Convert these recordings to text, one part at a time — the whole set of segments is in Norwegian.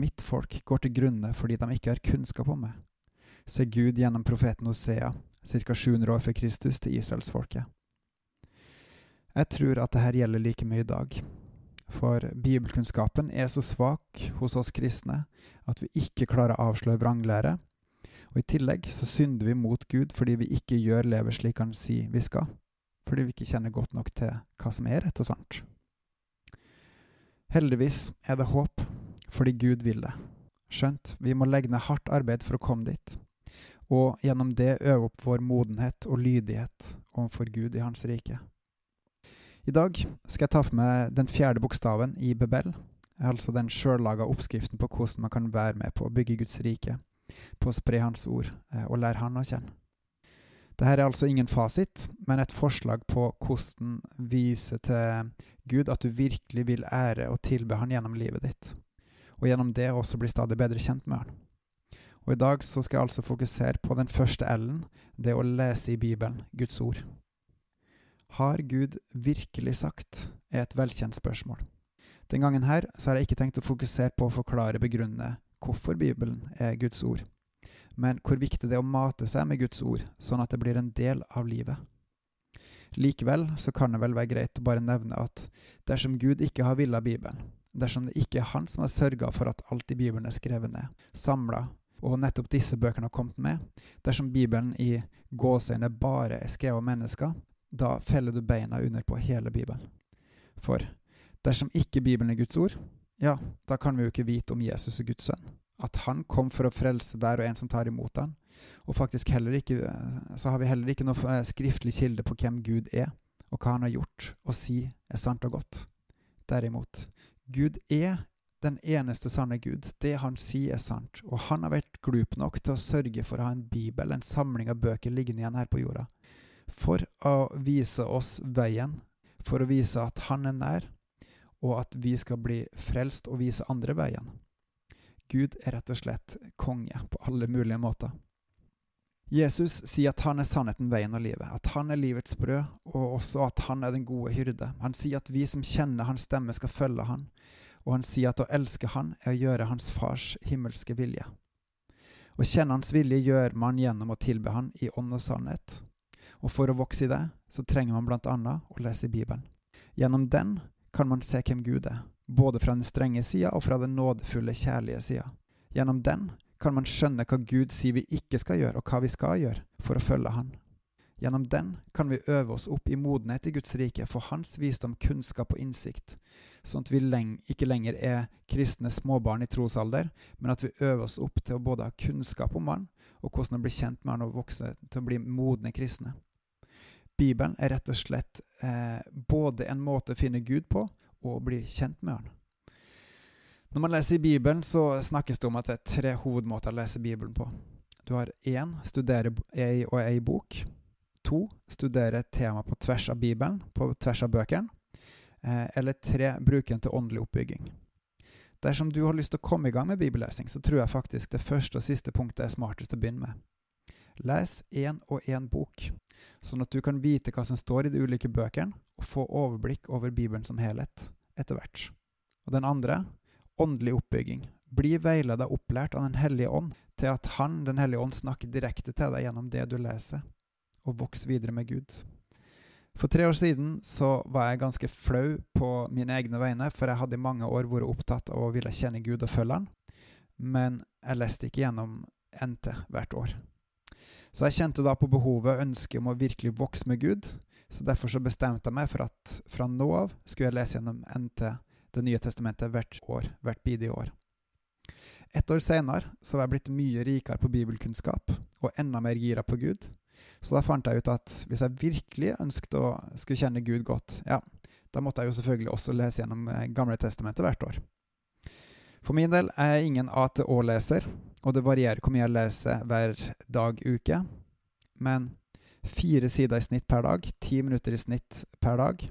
mitt folk går til grunne fordi de ikke har kunnskap om meg, ser Gud gjennom profeten Hosea, ca. 700 år før Kristus, til israelsfolket. Jeg tror at dette gjelder like mye i dag, for bibelkunnskapen er så svak hos oss kristne at vi ikke klarer å avsløre vranglære, og i tillegg så synder vi mot Gud fordi vi ikke gjør lever slik Han sier vi skal, fordi vi ikke kjenner godt nok til hva som er rett og sant. Heldigvis er det håp, fordi Gud vil det. Skjønt, vi må legge ned hardt arbeid for å komme dit, og gjennom det øve opp vår modenhet og lydighet overfor Gud i Hans rike. I dag skal jeg ta for meg den fjerde bokstaven i Bebel, altså den sjøllaga oppskriften på hvordan man kan være med på å bygge Guds rike, på å spre Hans ord eh, og lære Han å kjenne. Dette er altså ingen fasit, men et forslag på hvordan vise til Gud at du virkelig vil ære og tilbe Han gjennom livet ditt, og gjennom det også bli stadig bedre kjent med Han. Og I dag så skal jeg altså fokusere på den første L-en, det å lese i Bibelen, Guds ord. Har Gud virkelig sagt? er et velkjent spørsmål. Den gangen her så har jeg ikke tenkt å fokusere på å forklare begrunne hvorfor Bibelen er Guds ord, men hvor viktig det er å mate seg med Guds ord, sånn at det blir en del av livet. Likevel så kan det vel være greit å bare nevne at dersom Gud ikke har villa Bibelen, dersom det ikke er Han som har sørga for at alt i Bibelen er skrevet ned, samla, og nettopp disse bøkene har kommet med, dersom Bibelen i gåseøyne bare er skrevet av mennesker, da feller du beina under på hele Bibelen. For dersom ikke Bibelen er Guds ord, ja, da kan vi jo ikke vite om Jesus er Guds sønn at han kom for å frelse hver og en som tar imot han. Og faktisk heller ikke, så har vi heller ikke noe eh, skriftlig kilde på hvem Gud er, og hva han har gjort og si er sant og godt. Derimot, Gud er den eneste sanne Gud. Det han sier, er sant. Og han har vært glup nok til å sørge for å ha en bibel, en samling av bøker liggende igjen her på jorda. For å vise oss veien, for å vise at han er nær, og at vi skal bli frelst og vise andre veien. Gud er rett og slett konge på alle mulige måter. Jesus sier at han er sannheten, veien og livet, at han er livets brød, og også at han er den gode hyrde. Han sier at vi som kjenner hans stemme, skal følge han, og han sier at å elske han er å gjøre hans fars himmelske vilje. Å kjenne hans vilje gjør man gjennom å tilbe han i ånd og sannhet, og for å vokse i det, så trenger man blant annet å lese Bibelen. Gjennom den kan man se hvem Gud er, både fra den strenge sida og fra den nådefulle, kjærlige sida. Gjennom den kan man skjønne hva Gud sier vi ikke skal gjøre, og hva vi skal gjøre for å følge Han. Gjennom den kan vi øve oss opp i modenhet i Guds rike, for Hans visdom, kunnskap og innsikt, sånn at vi leng ikke lenger er kristne småbarn i trosalder, men at vi øver oss opp til å både ha kunnskap om Han, og hvordan å bli kjent med Han og vokse til å bli modne kristne. Bibelen er rett og slett eh, både en måte å finne Gud på, og å bli kjent med Han. Når man leser i Bibelen, så snakkes det om at det er tre hovedmåter å lese Bibelen på. Du har én studere ei og ei bok. To studere et tema på tvers av Bibelen, på tvers av bøkene. Eh, eller tre bruke den til åndelig oppbygging. Dersom du har lyst til å komme i gang med bibellesing, så tror jeg faktisk det første og siste punktet er smartest å begynne med. Les én og én bok, sånn at du kan vite hva som står i de ulike bøkene, og få overblikk over Bibelen som helhet etter hvert. Og den andre åndelig oppbygging. Bli veileda og opplært av Den hellige ånd til at Han, Den hellige ånd, snakker direkte til deg gjennom det du leser, og voks videre med Gud. For tre år siden så var jeg ganske flau på mine egne vegne, for jeg hadde i mange år vært opptatt av å ville kjenne Gud og følge Han, men jeg leste ikke gjennom NT hvert år. Så jeg kjente da på behovet og ønsket om å virkelig vokse med Gud. Så derfor så bestemte jeg meg for at fra nå av skulle jeg lese gjennom NT, Det nye testamentet, hvert år. Hvert bidige år. Et år senere så var jeg blitt mye rikere på bibelkunnskap, og enda mer gira på Gud. Så da fant jeg ut at hvis jeg virkelig ønsket å skulle kjenne Gud godt, ja, da måtte jeg jo selvfølgelig også lese gjennom eh, Gamle testamentet hvert år. For min del er jeg ingen A-til-Å-leser, og det varierer hvor mye jeg leser hver dag, uke. Men fire sider i snitt per dag, ti minutter i snitt per dag,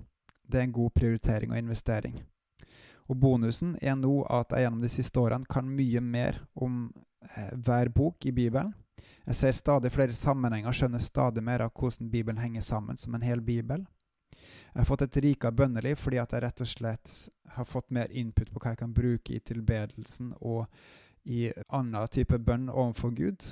det er en god prioritering og investering. Og bonusen er nå at jeg gjennom de siste årene kan mye mer om eh, hver bok i Bibelen. Jeg ser stadig flere sammenhenger og skjønner stadig mer av hvordan Bibelen henger sammen som en hel bibel. Jeg har fått et rikere bønneliv fordi at jeg rett og slett har fått mer input på hva jeg kan bruke i tilbedelsen og i annen type bønn overfor Gud.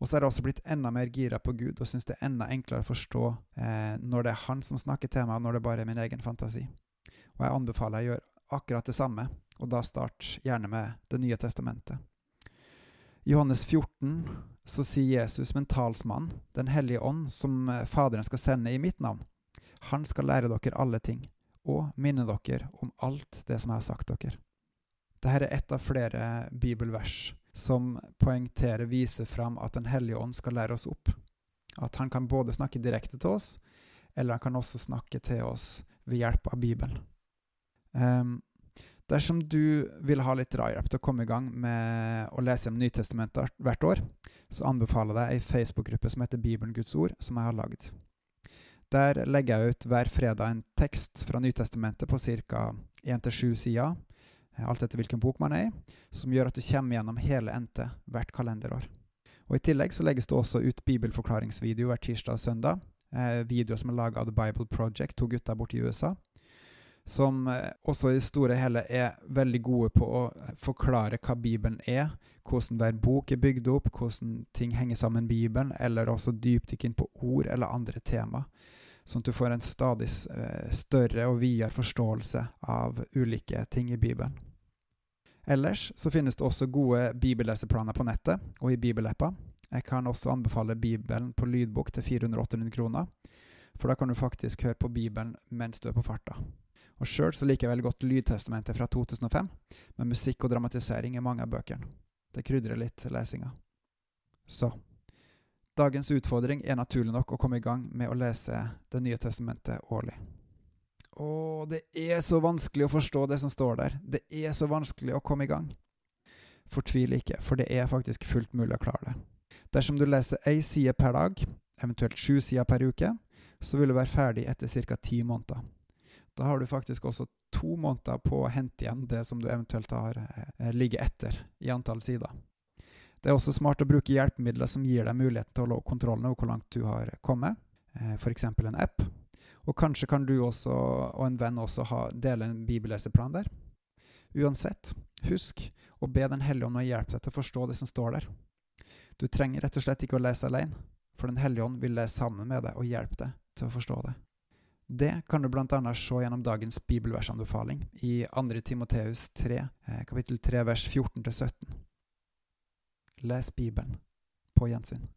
Og så er jeg også blitt enda mer gira på Gud og syns det er enda enklere å forstå eh, når det er Han som snakker til meg, og når det bare er min egen fantasi. Og jeg anbefaler å gjøre akkurat det samme, og da start gjerne med Det nye testamentet. I Johannes 14 så sier Jesus med en talsmann, Den hellige ånd, som eh, Faderen skal sende i mitt navn. Han skal lære dere alle ting, og minne dere om alt det som jeg har sagt dere. Dette er ett av flere bibelvers som poengterer, viser fram at Den hellige ånd skal lære oss opp. At han kan både snakke direkte til oss, eller han kan også snakke til oss ved hjelp av Bibelen. Um, dersom du vil ha litt drahjelp til å komme i gang med å lese om Nytestamentet hvert år, så anbefaler jeg ei Facebook-gruppe som heter Bibelen Guds ord, som jeg har lagd. Der legger jeg ut hver fredag en tekst fra Nytestamentet på ca. 1-7 sider, alt etter hvilken bok man er i, som gjør at du kommer gjennom hele NT hvert kalenderår. Og I tillegg så legges det også ut bibelforklaringsvideo hver tirsdag og søndag. Eh, videoer som er laga av The Bible Project, to gutter borte i USA. Som eh, også i det store hele er veldig gode på å forklare hva Bibelen er, hvordan hver bok er bygd opp, hvordan ting henger sammen i Bibelen, eller også dypdykk inn på ord eller andre tema sånn at du får en stadig eh, større og videre forståelse av ulike ting i Bibelen. Ellers så finnes det også gode bibelleseplaner på nettet og i bibelapper. Jeg kan også anbefale Bibelen på lydbok til 400-800 kroner, for da kan du faktisk høre på Bibelen mens du er på farta. Og Sjøl liker jeg veldig godt Lydtestamentet fra 2005, med musikk og dramatisering i mange av bøkene. Det krydrer litt lesinga. Så Dagens utfordring er naturlig nok å komme i gang med å lese Det nye testamentet årlig. Og det er så vanskelig å forstå det som står der. Det er så vanskelig å komme i gang. Fortvil ikke, for det er faktisk fullt mulig å klare det. Dersom du leser ei side per dag, eventuelt sju sider per uke, så vil du være ferdig etter ca. ti måneder. Da har du faktisk også to måneder på å hente igjen det som du eventuelt har eh, ligget etter i antall sider. Det er også smart å bruke hjelpemidler som gir deg muligheten til å holde kontrollen over hvor langt du har kommet, eh, f.eks. en app. Og kanskje kan du også, og en venn også ha, dele en bibelleseplan der. Uansett, husk å be Den hellige ånd å hjelpe deg til å forstå det som står der. Du trenger rett og slett ikke å lese alene, for Den hellige ånd vil lese sammen med deg og hjelpe deg til å forstå det. Det kan du bl.a. se gjennom dagens bibelversanbefaling i 2. Timoteus 3, eh, kapittel 3, vers 14-17. Les Bibelen. På gjensyn.